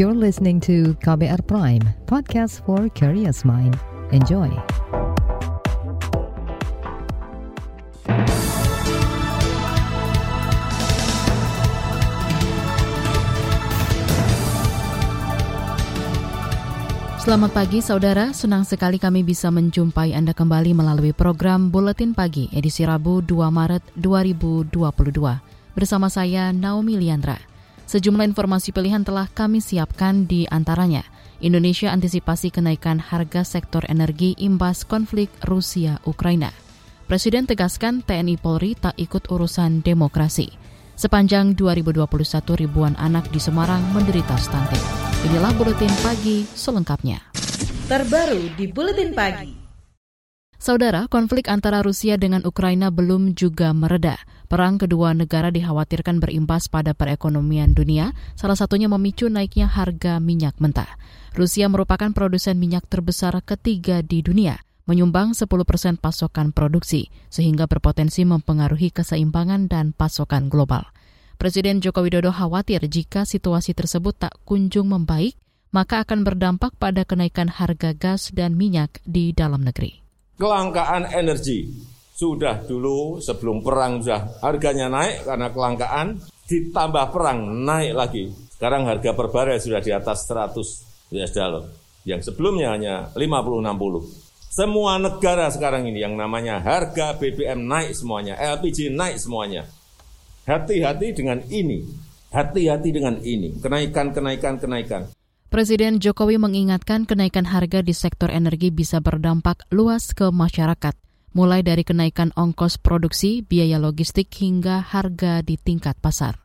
You're listening to KBR Prime, podcast for curious mind. Enjoy. Selamat pagi saudara, senang sekali kami bisa menjumpai Anda kembali melalui program Buletin Pagi edisi Rabu 2 Maret 2022. Bersama saya Naomi Liandra. Sejumlah informasi pilihan telah kami siapkan di antaranya. Indonesia antisipasi kenaikan harga sektor energi imbas konflik Rusia-Ukraina. Presiden tegaskan TNI Polri tak ikut urusan demokrasi. Sepanjang 2021 ribuan anak di Semarang menderita stunting. Inilah Buletin Pagi selengkapnya. Terbaru di Buletin Pagi. Saudara, konflik antara Rusia dengan Ukraina belum juga mereda. Perang kedua negara dikhawatirkan berimbas pada perekonomian dunia, salah satunya memicu naiknya harga minyak mentah. Rusia merupakan produsen minyak terbesar ketiga di dunia, menyumbang 10 persen pasokan produksi, sehingga berpotensi mempengaruhi keseimbangan dan pasokan global. Presiden Joko Widodo khawatir jika situasi tersebut tak kunjung membaik, maka akan berdampak pada kenaikan harga gas dan minyak di dalam negeri. Kelangkaan energi sudah dulu sebelum perang sudah harganya naik karena kelangkaan, ditambah perang naik lagi. Sekarang harga per barel sudah di atas 100 US dollar. Yang sebelumnya hanya 50-60. Semua negara sekarang ini yang namanya harga BBM naik semuanya, LPG naik semuanya. Hati-hati dengan ini. Hati-hati dengan ini. Kenaikan, kenaikan, kenaikan. Presiden Jokowi mengingatkan kenaikan harga di sektor energi bisa berdampak luas ke masyarakat, mulai dari kenaikan ongkos produksi, biaya logistik, hingga harga di tingkat pasar.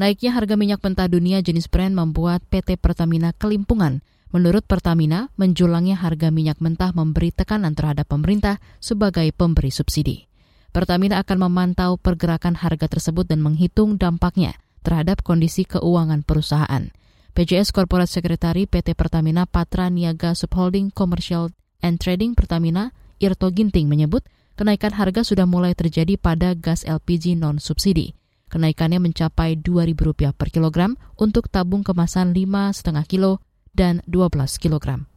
Naiknya harga minyak mentah dunia jenis Brent membuat PT Pertamina kelimpungan. Menurut Pertamina, menjulangnya harga minyak mentah memberi tekanan terhadap pemerintah sebagai pemberi subsidi. Pertamina akan memantau pergerakan harga tersebut dan menghitung dampaknya terhadap kondisi keuangan perusahaan. PJS Corporate Secretary PT Pertamina Patra Niaga Subholding Commercial and Trading Pertamina Irto Ginting menyebut kenaikan harga sudah mulai terjadi pada gas LPG non-subsidi. Kenaikannya mencapai Rp2.000 per kilogram untuk tabung kemasan 5,5 kilo dan 12 kilogram.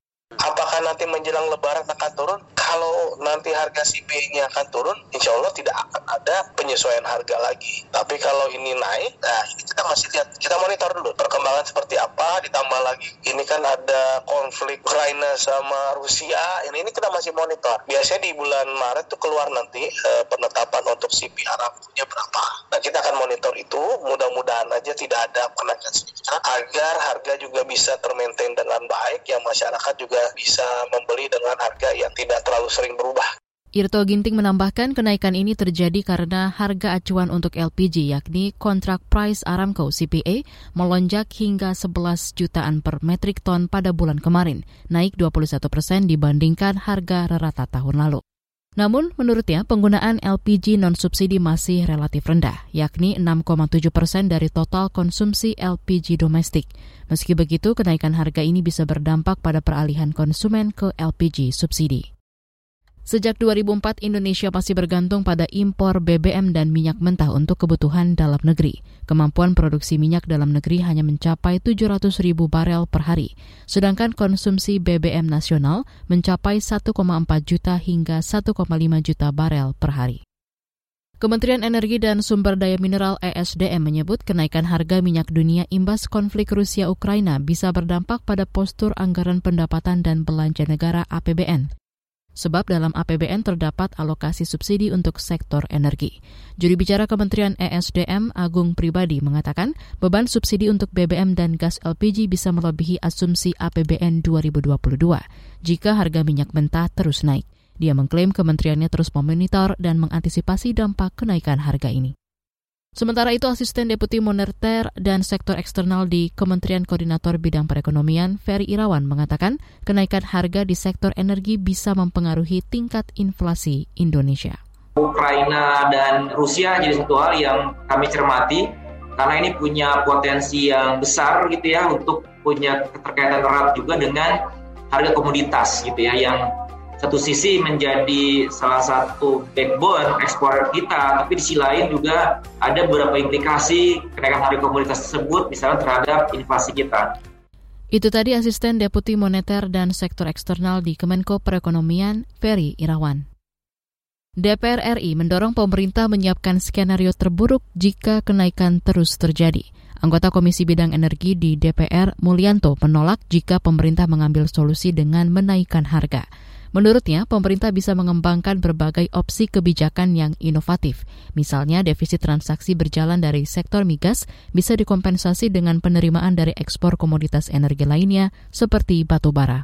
Nanti menjelang lebaran akan turun? kalau nanti harga CPI-nya akan turun, insya Allah tidak akan ada penyesuaian harga lagi. Tapi kalau ini naik, nah ini kita masih lihat, kita monitor dulu perkembangan seperti apa, ditambah lagi ini kan ada konflik Ukraina sama Rusia, ini, ini kita masih monitor. Biasanya di bulan Maret tuh keluar nanti eh, penetapan untuk CPI Arabnya berapa. Nah kita akan monitor itu, mudah-mudahan aja tidak ada kenaikan agar harga juga bisa termaintain dengan baik, yang masyarakat juga bisa membeli dengan harga yang tidak terlalu sering berubah. Irto Ginting menambahkan kenaikan ini terjadi karena harga acuan untuk LPG yakni kontrak price Aramco CPA melonjak hingga 11 jutaan per metrik ton pada bulan kemarin, naik 21 persen dibandingkan harga rata tahun lalu. Namun, menurutnya penggunaan LPG non-subsidi masih relatif rendah, yakni 6,7 persen dari total konsumsi LPG domestik. Meski begitu, kenaikan harga ini bisa berdampak pada peralihan konsumen ke LPG subsidi. Sejak 2004, Indonesia masih bergantung pada impor BBM dan minyak mentah untuk kebutuhan dalam negeri. Kemampuan produksi minyak dalam negeri hanya mencapai 700 ribu barel per hari, sedangkan konsumsi BBM nasional mencapai 1,4 juta hingga 1,5 juta barel per hari. Kementerian Energi dan Sumber Daya Mineral ESDM menyebut kenaikan harga minyak dunia imbas konflik Rusia-Ukraina bisa berdampak pada postur anggaran pendapatan dan belanja negara APBN sebab dalam APBN terdapat alokasi subsidi untuk sektor energi. Juri bicara Kementerian ESDM Agung Pribadi mengatakan beban subsidi untuk BBM dan gas LPG bisa melebihi asumsi APBN 2022 jika harga minyak mentah terus naik. Dia mengklaim kementeriannya terus memonitor dan mengantisipasi dampak kenaikan harga ini. Sementara itu, Asisten Deputi Moneter dan Sektor Eksternal di Kementerian Koordinator Bidang Perekonomian, Ferry Irawan, mengatakan kenaikan harga di sektor energi bisa mempengaruhi tingkat inflasi Indonesia. Ukraina dan Rusia jadi satu hal yang kami cermati karena ini punya potensi yang besar gitu ya untuk punya keterkaitan erat juga dengan harga komoditas gitu ya yang satu sisi menjadi salah satu backbone ekspor kita, tapi di sisi lain juga ada beberapa implikasi kenaikan harga komoditas tersebut, misalnya terhadap inflasi kita. Itu tadi Asisten Deputi Moneter dan Sektor Eksternal di Kemenko Perekonomian, Ferry Irawan. DPR RI mendorong pemerintah menyiapkan skenario terburuk jika kenaikan terus terjadi. Anggota Komisi Bidang Energi di DPR, Mulyanto, menolak jika pemerintah mengambil solusi dengan menaikkan harga. Menurutnya, pemerintah bisa mengembangkan berbagai opsi kebijakan yang inovatif. Misalnya, defisit transaksi berjalan dari sektor migas bisa dikompensasi dengan penerimaan dari ekspor komoditas energi lainnya seperti batu bara.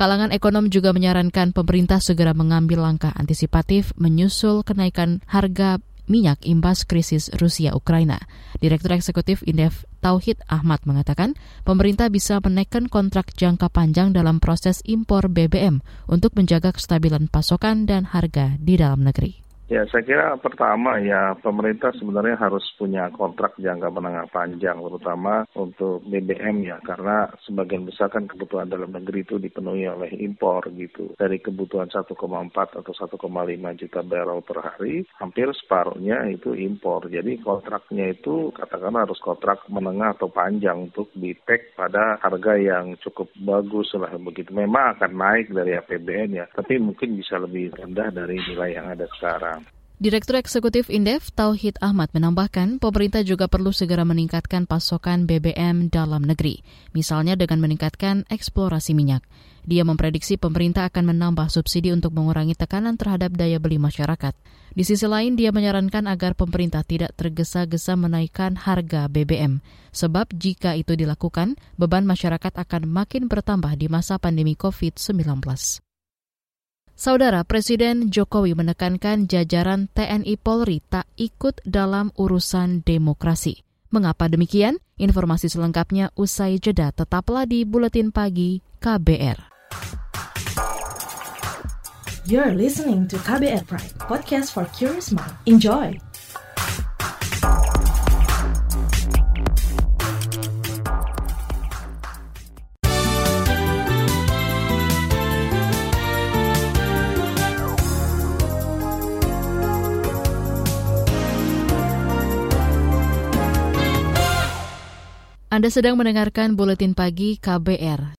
Kalangan ekonom juga menyarankan pemerintah segera mengambil langkah antisipatif menyusul kenaikan harga minyak imbas krisis Rusia-Ukraina. Direktur Eksekutif Indef Tauhid Ahmad mengatakan, pemerintah bisa menaikkan kontrak jangka panjang dalam proses impor BBM untuk menjaga kestabilan pasokan dan harga di dalam negeri. Ya, saya kira pertama ya pemerintah sebenarnya harus punya kontrak jangka menengah panjang, terutama untuk BBM ya, karena sebagian besar kan kebutuhan dalam negeri itu dipenuhi oleh impor gitu. Dari kebutuhan 1,4 atau 1,5 juta barrel per hari, hampir separuhnya itu impor. Jadi kontraknya itu katakanlah harus kontrak menengah atau panjang untuk di pada harga yang cukup bagus lah begitu. Memang akan naik dari APBN ya, tapi mungkin bisa lebih rendah dari nilai yang ada sekarang. Direktur Eksekutif Indef Tauhid Ahmad menambahkan, pemerintah juga perlu segera meningkatkan pasokan BBM dalam negeri, misalnya dengan meningkatkan eksplorasi minyak. Dia memprediksi pemerintah akan menambah subsidi untuk mengurangi tekanan terhadap daya beli masyarakat. Di sisi lain, dia menyarankan agar pemerintah tidak tergesa-gesa menaikkan harga BBM, sebab jika itu dilakukan, beban masyarakat akan makin bertambah di masa pandemi COVID-19. Saudara Presiden Jokowi menekankan jajaran TNI Polri tak ikut dalam urusan demokrasi. Mengapa demikian? Informasi selengkapnya usai jeda tetaplah di Buletin Pagi KBR. You're listening to KBR Pride, podcast for curious mind. Enjoy! Anda sedang mendengarkan buletin pagi KBR.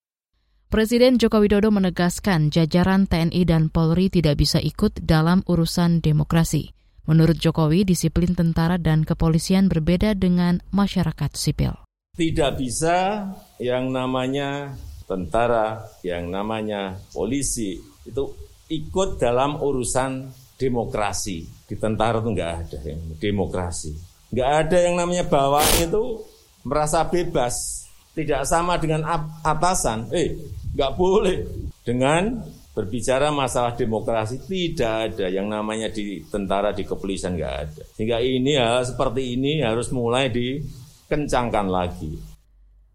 Presiden Joko Widodo menegaskan jajaran TNI dan Polri tidak bisa ikut dalam urusan demokrasi. Menurut Jokowi, disiplin tentara dan kepolisian berbeda dengan masyarakat sipil. Tidak bisa yang namanya tentara, yang namanya polisi itu ikut dalam urusan demokrasi. Di tentara itu nggak ada yang demokrasi. Nggak ada yang namanya bawang itu merasa bebas, tidak sama dengan atasan, eh nggak boleh. Dengan berbicara masalah demokrasi tidak ada yang namanya di tentara di kepolisian nggak ada. Sehingga ini hal seperti ini harus mulai dikencangkan lagi.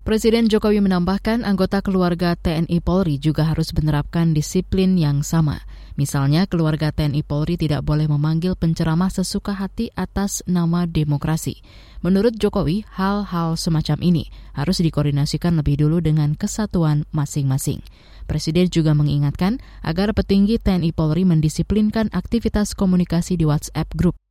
Presiden Jokowi menambahkan anggota keluarga TNI Polri juga harus menerapkan disiplin yang sama. Misalnya, keluarga TNI Polri tidak boleh memanggil penceramah sesuka hati atas nama demokrasi. Menurut Jokowi, hal-hal semacam ini harus dikoordinasikan lebih dulu dengan kesatuan masing-masing. Presiden juga mengingatkan agar petinggi TNI Polri mendisiplinkan aktivitas komunikasi di WhatsApp Group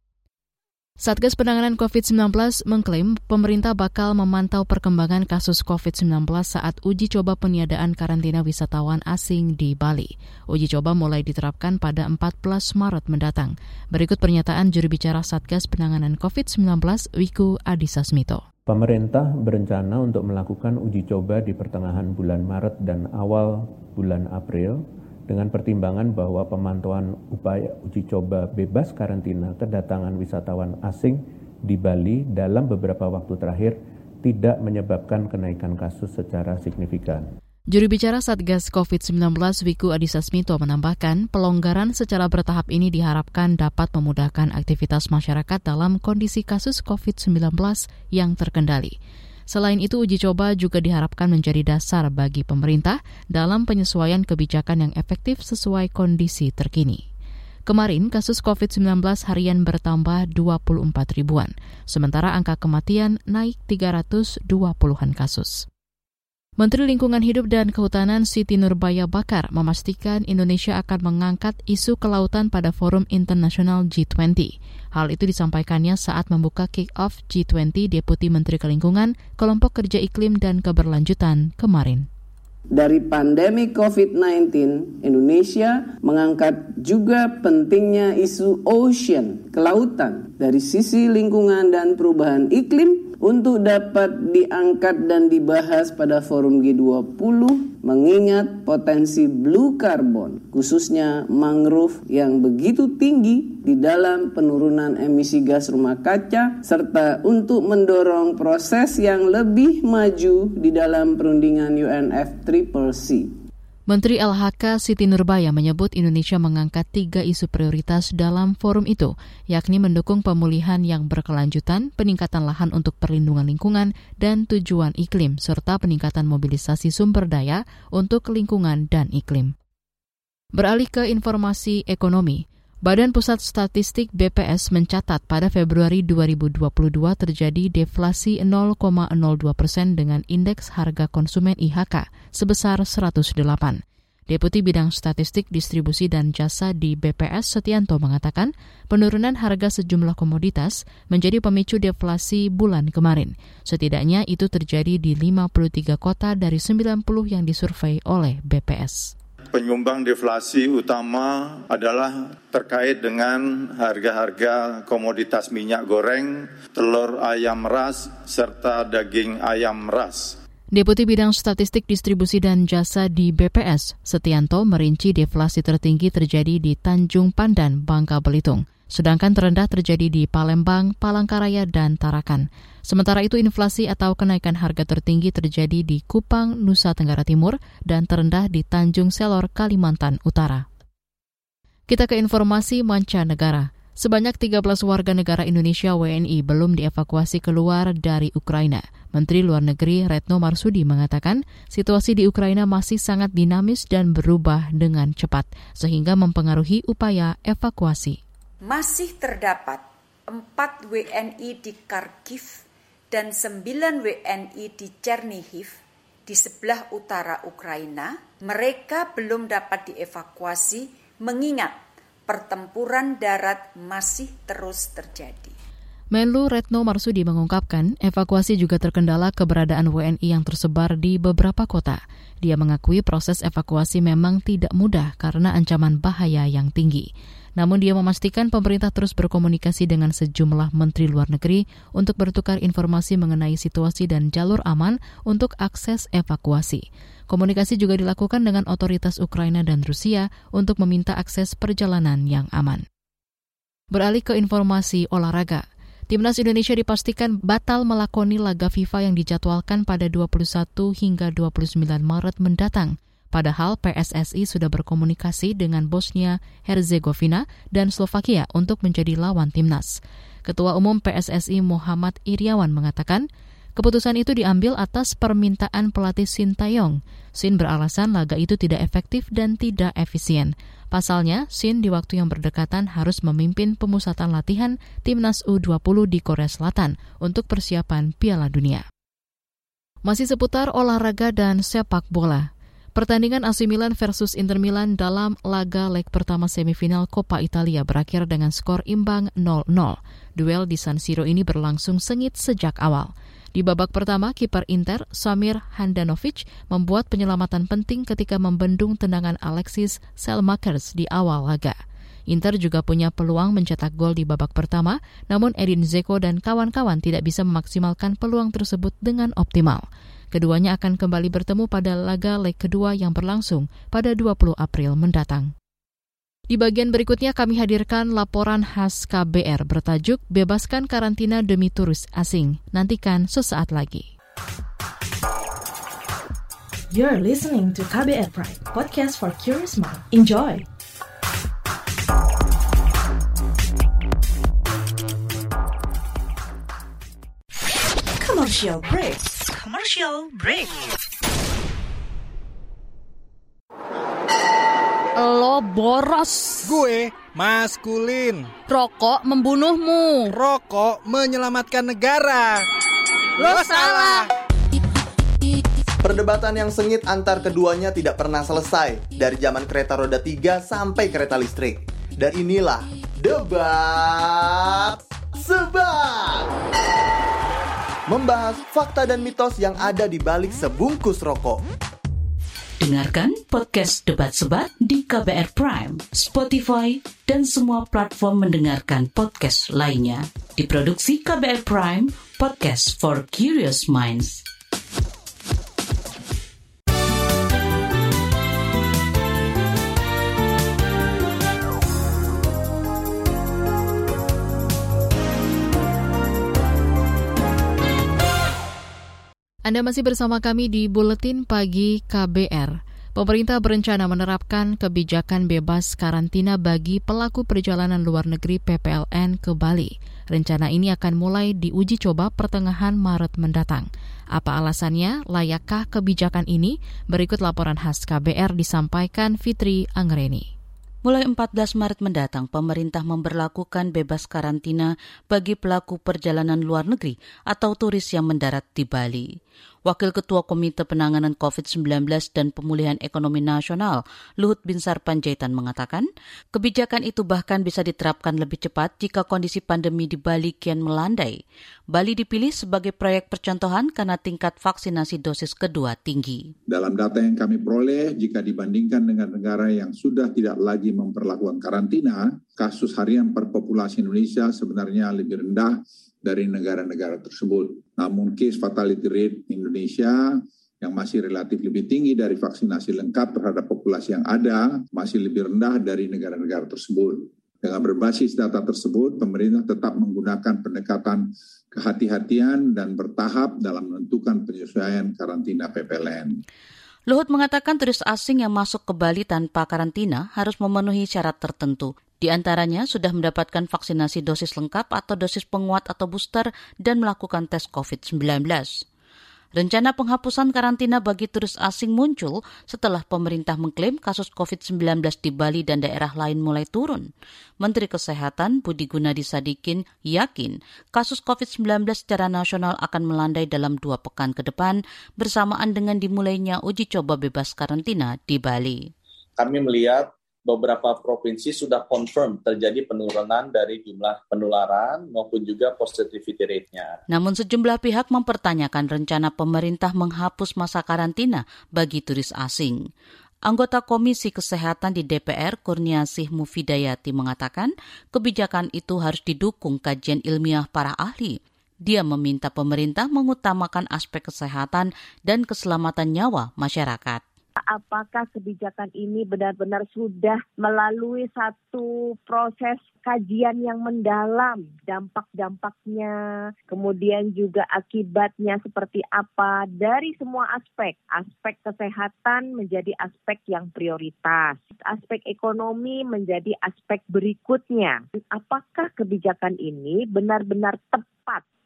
Satgas Penanganan COVID-19 mengklaim pemerintah bakal memantau perkembangan kasus COVID-19 saat uji coba peniadaan karantina wisatawan asing di Bali. Uji coba mulai diterapkan pada 14 Maret mendatang. Berikut pernyataan juru bicara Satgas Penanganan COVID-19 Wiku Adhisa Smito. Pemerintah berencana untuk melakukan uji coba di pertengahan bulan Maret dan awal bulan April dengan pertimbangan bahwa pemantauan upaya uji coba bebas karantina kedatangan wisatawan asing di Bali dalam beberapa waktu terakhir tidak menyebabkan kenaikan kasus secara signifikan. Juru bicara Satgas COVID-19 Wiku Adhisa Smito menambahkan, pelonggaran secara bertahap ini diharapkan dapat memudahkan aktivitas masyarakat dalam kondisi kasus COVID-19 yang terkendali. Selain itu, uji coba juga diharapkan menjadi dasar bagi pemerintah dalam penyesuaian kebijakan yang efektif sesuai kondisi terkini. Kemarin, kasus COVID-19 harian bertambah 24 ribuan, sementara angka kematian naik 320-an kasus. Menteri Lingkungan Hidup dan Kehutanan Siti Nurbaya Bakar memastikan Indonesia akan mengangkat isu kelautan pada forum internasional G20. Hal itu disampaikannya saat membuka kick-off G20 Deputi Menteri Kelingkungan, Kelompok Kerja Iklim dan Keberlanjutan kemarin. dari pandemi COVID-19, Indonesia mengangkat juga pentingnya isu ocean, kelautan, dari sisi lingkungan dan perubahan iklim untuk dapat diangkat dan dibahas pada forum G20 mengingat potensi blue carbon khususnya mangrove yang begitu tinggi di dalam penurunan emisi gas rumah kaca serta untuk mendorong proses yang lebih maju di dalam perundingan UNFCCC. Menteri LHK Siti Nurbaya menyebut Indonesia mengangkat tiga isu prioritas dalam forum itu, yakni mendukung pemulihan yang berkelanjutan, peningkatan lahan untuk perlindungan lingkungan, dan tujuan iklim, serta peningkatan mobilisasi sumber daya untuk lingkungan dan iklim. Beralih ke informasi ekonomi, Badan Pusat Statistik BPS mencatat pada Februari 2022 terjadi deflasi 0,02 persen dengan indeks harga konsumen IHK sebesar 108. Deputi Bidang Statistik Distribusi dan Jasa di BPS Setianto mengatakan penurunan harga sejumlah komoditas menjadi pemicu deflasi bulan kemarin. Setidaknya itu terjadi di 53 kota dari 90 yang disurvei oleh BPS. Penyumbang deflasi utama adalah terkait dengan harga-harga komoditas minyak goreng, telur ayam ras, serta daging ayam ras. Deputi Bidang Statistik Distribusi dan Jasa di BPS, Setianto merinci deflasi tertinggi terjadi di Tanjung Pandan, Bangka Belitung sedangkan terendah terjadi di Palembang, Palangkaraya, dan Tarakan. Sementara itu inflasi atau kenaikan harga tertinggi terjadi di Kupang, Nusa Tenggara Timur, dan terendah di Tanjung Selor, Kalimantan Utara. Kita ke informasi mancanegara. Sebanyak 13 warga negara Indonesia WNI belum dievakuasi keluar dari Ukraina. Menteri Luar Negeri Retno Marsudi mengatakan situasi di Ukraina masih sangat dinamis dan berubah dengan cepat, sehingga mempengaruhi upaya evakuasi masih terdapat 4 WNI di Kharkiv dan 9 WNI di Chernihiv di sebelah utara Ukraina, mereka belum dapat dievakuasi mengingat pertempuran darat masih terus terjadi. Menlu Retno Marsudi mengungkapkan evakuasi juga terkendala keberadaan WNI yang tersebar di beberapa kota. Dia mengakui proses evakuasi memang tidak mudah karena ancaman bahaya yang tinggi. Namun dia memastikan pemerintah terus berkomunikasi dengan sejumlah menteri luar negeri untuk bertukar informasi mengenai situasi dan jalur aman untuk akses evakuasi. Komunikasi juga dilakukan dengan otoritas Ukraina dan Rusia untuk meminta akses perjalanan yang aman. Beralih ke informasi olahraga. Timnas Indonesia dipastikan batal melakoni laga FIFA yang dijadwalkan pada 21 hingga 29 Maret mendatang. Padahal PSSI sudah berkomunikasi dengan Bosnia, Herzegovina, dan Slovakia untuk menjadi lawan timnas. Ketua Umum PSSI Muhammad Iriawan mengatakan, keputusan itu diambil atas permintaan pelatih Sin Tayong. Sin beralasan laga itu tidak efektif dan tidak efisien. Pasalnya, Sin di waktu yang berdekatan harus memimpin pemusatan latihan timnas U20 di Korea Selatan untuk persiapan Piala Dunia. Masih seputar olahraga dan sepak bola. Pertandingan AC Milan versus Inter Milan dalam laga leg pertama semifinal Coppa Italia berakhir dengan skor imbang 0-0. Duel di San Siro ini berlangsung sengit sejak awal. Di babak pertama, kiper Inter, Samir Handanovic, membuat penyelamatan penting ketika membendung tendangan Alexis Selmakers di awal laga. Inter juga punya peluang mencetak gol di babak pertama, namun Edin Zeko dan kawan-kawan tidak bisa memaksimalkan peluang tersebut dengan optimal. Keduanya akan kembali bertemu pada laga leg kedua yang berlangsung pada 20 April mendatang. Di bagian berikutnya kami hadirkan laporan khas KBR bertajuk Bebaskan Karantina Demi Turis Asing. Nantikan sesaat lagi. You're listening to KBR Pride, podcast for curious mind. Enjoy! Commercial break commercial break. Lo boros. Gue maskulin. Rokok membunuhmu. Rokok menyelamatkan negara. Lo salah. Perdebatan yang sengit antar keduanya tidak pernah selesai dari zaman kereta roda 3 sampai kereta listrik. Dan inilah debat sebat membahas fakta dan mitos yang ada di balik sebungkus rokok. Dengarkan podcast Debat Sebat di KBR Prime, Spotify, dan semua platform mendengarkan podcast lainnya. Diproduksi KBR Prime, podcast for curious minds. Anda masih bersama kami di Buletin Pagi KBR. Pemerintah berencana menerapkan kebijakan bebas karantina bagi pelaku perjalanan luar negeri PPLN ke Bali. Rencana ini akan mulai diuji coba pertengahan Maret mendatang. Apa alasannya? Layakkah kebijakan ini? Berikut laporan khas KBR disampaikan Fitri Anggreni. Mulai 14 Maret mendatang, pemerintah memperlakukan bebas karantina bagi pelaku perjalanan luar negeri atau turis yang mendarat di Bali. Wakil Ketua Komite Penanganan COVID-19 dan Pemulihan Ekonomi Nasional, Luhut Binsar Panjaitan mengatakan, kebijakan itu bahkan bisa diterapkan lebih cepat jika kondisi pandemi di Bali kian melandai. Bali dipilih sebagai proyek percontohan karena tingkat vaksinasi dosis kedua tinggi. Dalam data yang kami peroleh, jika dibandingkan dengan negara yang sudah tidak lagi memperlakukan karantina, kasus harian per populasi Indonesia sebenarnya lebih rendah dari negara-negara tersebut. Namun case fatality rate Indonesia yang masih relatif lebih tinggi dari vaksinasi lengkap terhadap populasi yang ada masih lebih rendah dari negara-negara tersebut. Dengan berbasis data tersebut, pemerintah tetap menggunakan pendekatan kehati-hatian dan bertahap dalam menentukan penyesuaian karantina PPLN. Luhut mengatakan turis asing yang masuk ke Bali tanpa karantina harus memenuhi syarat tertentu. Di antaranya sudah mendapatkan vaksinasi dosis lengkap atau dosis penguat atau booster dan melakukan tes COVID-19. Rencana penghapusan karantina bagi turis asing muncul setelah pemerintah mengklaim kasus COVID-19 di Bali dan daerah lain mulai turun. Menteri Kesehatan Budi Gunadi Sadikin yakin kasus COVID-19 secara nasional akan melandai dalam dua pekan ke depan bersamaan dengan dimulainya uji coba bebas karantina di Bali. Kami melihat beberapa provinsi sudah confirm terjadi penurunan dari jumlah penularan maupun juga positivity rate-nya. Namun sejumlah pihak mempertanyakan rencana pemerintah menghapus masa karantina bagi turis asing. Anggota Komisi Kesehatan di DPR, Kurniasih Mufidayati, mengatakan kebijakan itu harus didukung kajian ilmiah para ahli. Dia meminta pemerintah mengutamakan aspek kesehatan dan keselamatan nyawa masyarakat apakah kebijakan ini benar-benar sudah melalui satu proses kajian yang mendalam dampak-dampaknya, kemudian juga akibatnya seperti apa dari semua aspek. Aspek kesehatan menjadi aspek yang prioritas, aspek ekonomi menjadi aspek berikutnya. Apakah kebijakan ini benar-benar tepat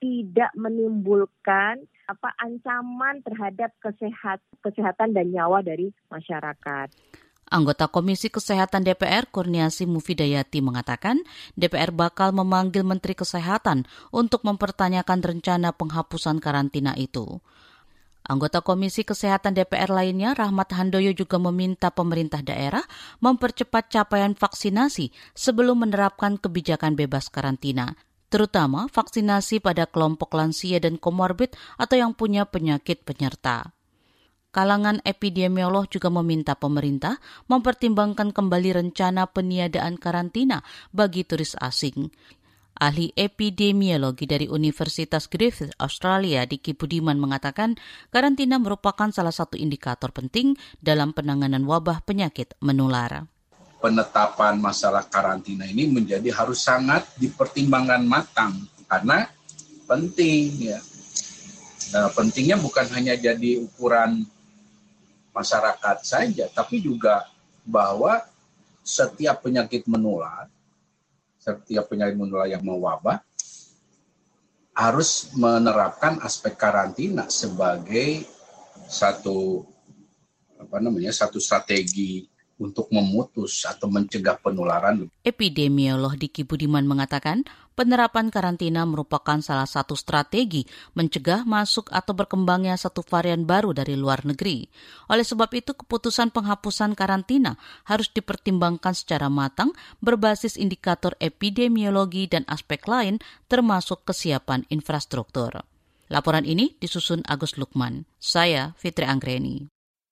tidak menimbulkan apa ancaman terhadap kesehat, kesehatan dan nyawa dari masyarakat. Anggota Komisi Kesehatan DPR Kurniasi Mufidayati mengatakan DPR bakal memanggil Menteri Kesehatan untuk mempertanyakan rencana penghapusan karantina itu. Anggota Komisi Kesehatan DPR lainnya, Rahmat Handoyo juga meminta pemerintah daerah mempercepat capaian vaksinasi sebelum menerapkan kebijakan bebas karantina terutama vaksinasi pada kelompok lansia dan komorbid atau yang punya penyakit penyerta. Kalangan epidemiolog juga meminta pemerintah mempertimbangkan kembali rencana peniadaan karantina bagi turis asing. Ahli epidemiologi dari Universitas Griffith Australia Diki Budiman mengatakan karantina merupakan salah satu indikator penting dalam penanganan wabah penyakit menular penetapan masalah karantina ini menjadi harus sangat dipertimbangkan matang karena penting ya. Nah, pentingnya bukan hanya jadi ukuran masyarakat saja, tapi juga bahwa setiap penyakit menular, setiap penyakit menular yang mewabah harus menerapkan aspek karantina sebagai satu apa namanya satu strategi untuk memutus atau mencegah penularan. Epidemiolog Diki Budiman mengatakan penerapan karantina merupakan salah satu strategi mencegah masuk atau berkembangnya satu varian baru dari luar negeri. Oleh sebab itu, keputusan penghapusan karantina harus dipertimbangkan secara matang berbasis indikator epidemiologi dan aspek lain termasuk kesiapan infrastruktur. Laporan ini disusun Agus Lukman. Saya Fitri Anggreni.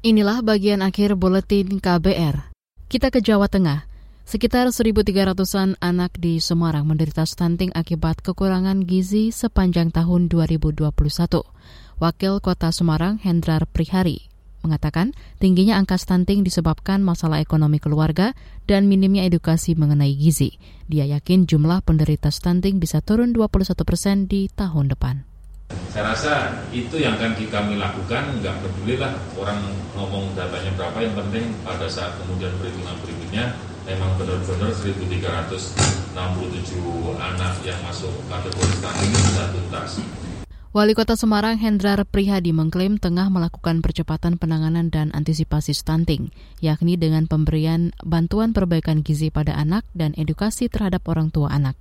Inilah bagian akhir buletin KBR. Kita ke Jawa Tengah. Sekitar 1.300-an anak di Semarang menderita stunting akibat kekurangan gizi sepanjang tahun 2021. Wakil Kota Semarang Hendrar Prihari mengatakan tingginya angka stunting disebabkan masalah ekonomi keluarga dan minimnya edukasi mengenai gizi. Dia yakin jumlah penderita stunting bisa turun 21 persen di tahun depan. Saya rasa itu yang akan kami lakukan, nggak peduli lah orang ngomong datanya berapa, yang penting pada saat kemudian perhitungan berikutnya memang benar-benar 1.367 anak yang masuk kategori stunting bisa tuntas. Wali Kota Semarang Hendrar Prihadi mengklaim tengah melakukan percepatan penanganan dan antisipasi stunting, yakni dengan pemberian bantuan perbaikan gizi pada anak dan edukasi terhadap orang tua anak.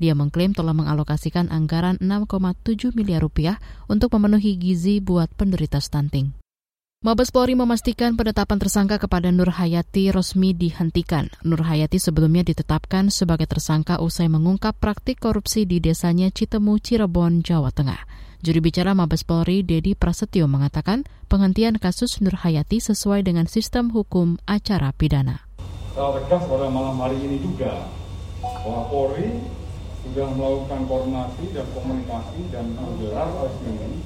Dia mengklaim telah mengalokasikan anggaran 6,7 miliar rupiah untuk memenuhi gizi buat penderita stunting. Mabes Polri memastikan penetapan tersangka kepada Nur Hayati resmi dihentikan. Nur Hayati sebelumnya ditetapkan sebagai tersangka usai mengungkap praktik korupsi di desanya Citemu, Cirebon, Jawa Tengah. Juru bicara Mabes Polri, Dedi Prasetyo, mengatakan penghentian kasus Nur Hayati sesuai dengan sistem hukum acara pidana. Tegas pada malam hari ini juga bahwa Polri sudah melakukan koordinasi dan komunikasi dan menggelar resmi.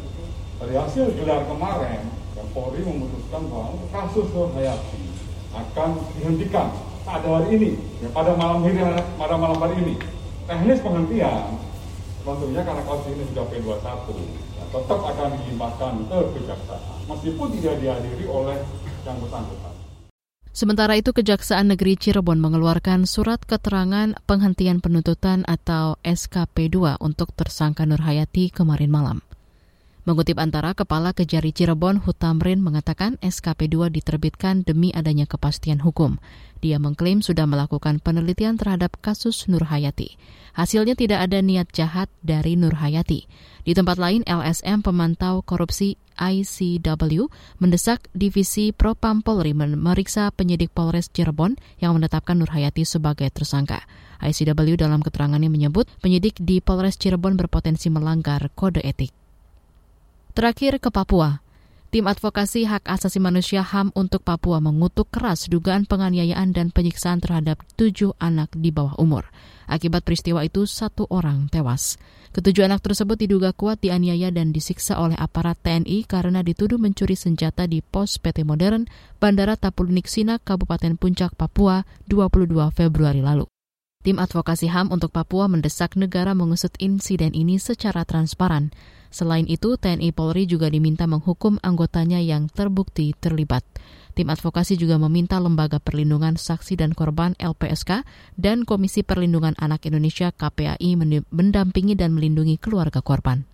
Dari hasil gelar kemarin, Polri memutuskan bahwa kasus Nur Hayati akan dihentikan pada hari ini, ya, pada malam hari pada malam hari ini. Teknis penghentian tentunya karena kasus ini sudah P21, ya, tetap akan dilimpahkan ke kejaksaan, meskipun tidak dihadiri oleh yang bersangkutan. Sementara itu, Kejaksaan Negeri Cirebon mengeluarkan surat keterangan penghentian penuntutan atau SKP2 untuk tersangka Nur Hayati kemarin malam. Mengutip antara Kepala Kejari Cirebon Hutamrin mengatakan SKP2 diterbitkan demi adanya kepastian hukum. Dia mengklaim sudah melakukan penelitian terhadap kasus Nur Hayati. Hasilnya tidak ada niat jahat dari Nur Hayati. Di tempat lain, LSM pemantau korupsi ICW mendesak Divisi Propam Polri memeriksa penyidik Polres Cirebon yang menetapkan Nur Hayati sebagai tersangka. ICW dalam keterangannya menyebut penyidik di Polres Cirebon berpotensi melanggar kode etik. Terakhir ke Papua. Tim Advokasi Hak Asasi Manusia HAM untuk Papua mengutuk keras dugaan penganiayaan dan penyiksaan terhadap tujuh anak di bawah umur. Akibat peristiwa itu, satu orang tewas. Ketujuh anak tersebut diduga kuat dianiaya dan disiksa oleh aparat TNI karena dituduh mencuri senjata di pos PT Modern, Bandara Tapulinik Sinak, Kabupaten Puncak, Papua, 22 Februari lalu. Tim Advokasi HAM untuk Papua mendesak negara mengusut insiden ini secara transparan. Selain itu, TNI Polri juga diminta menghukum anggotanya yang terbukti terlibat. Tim advokasi juga meminta Lembaga Perlindungan Saksi dan Korban LPSK dan Komisi Perlindungan Anak Indonesia KPAI mendampingi dan melindungi keluarga korban.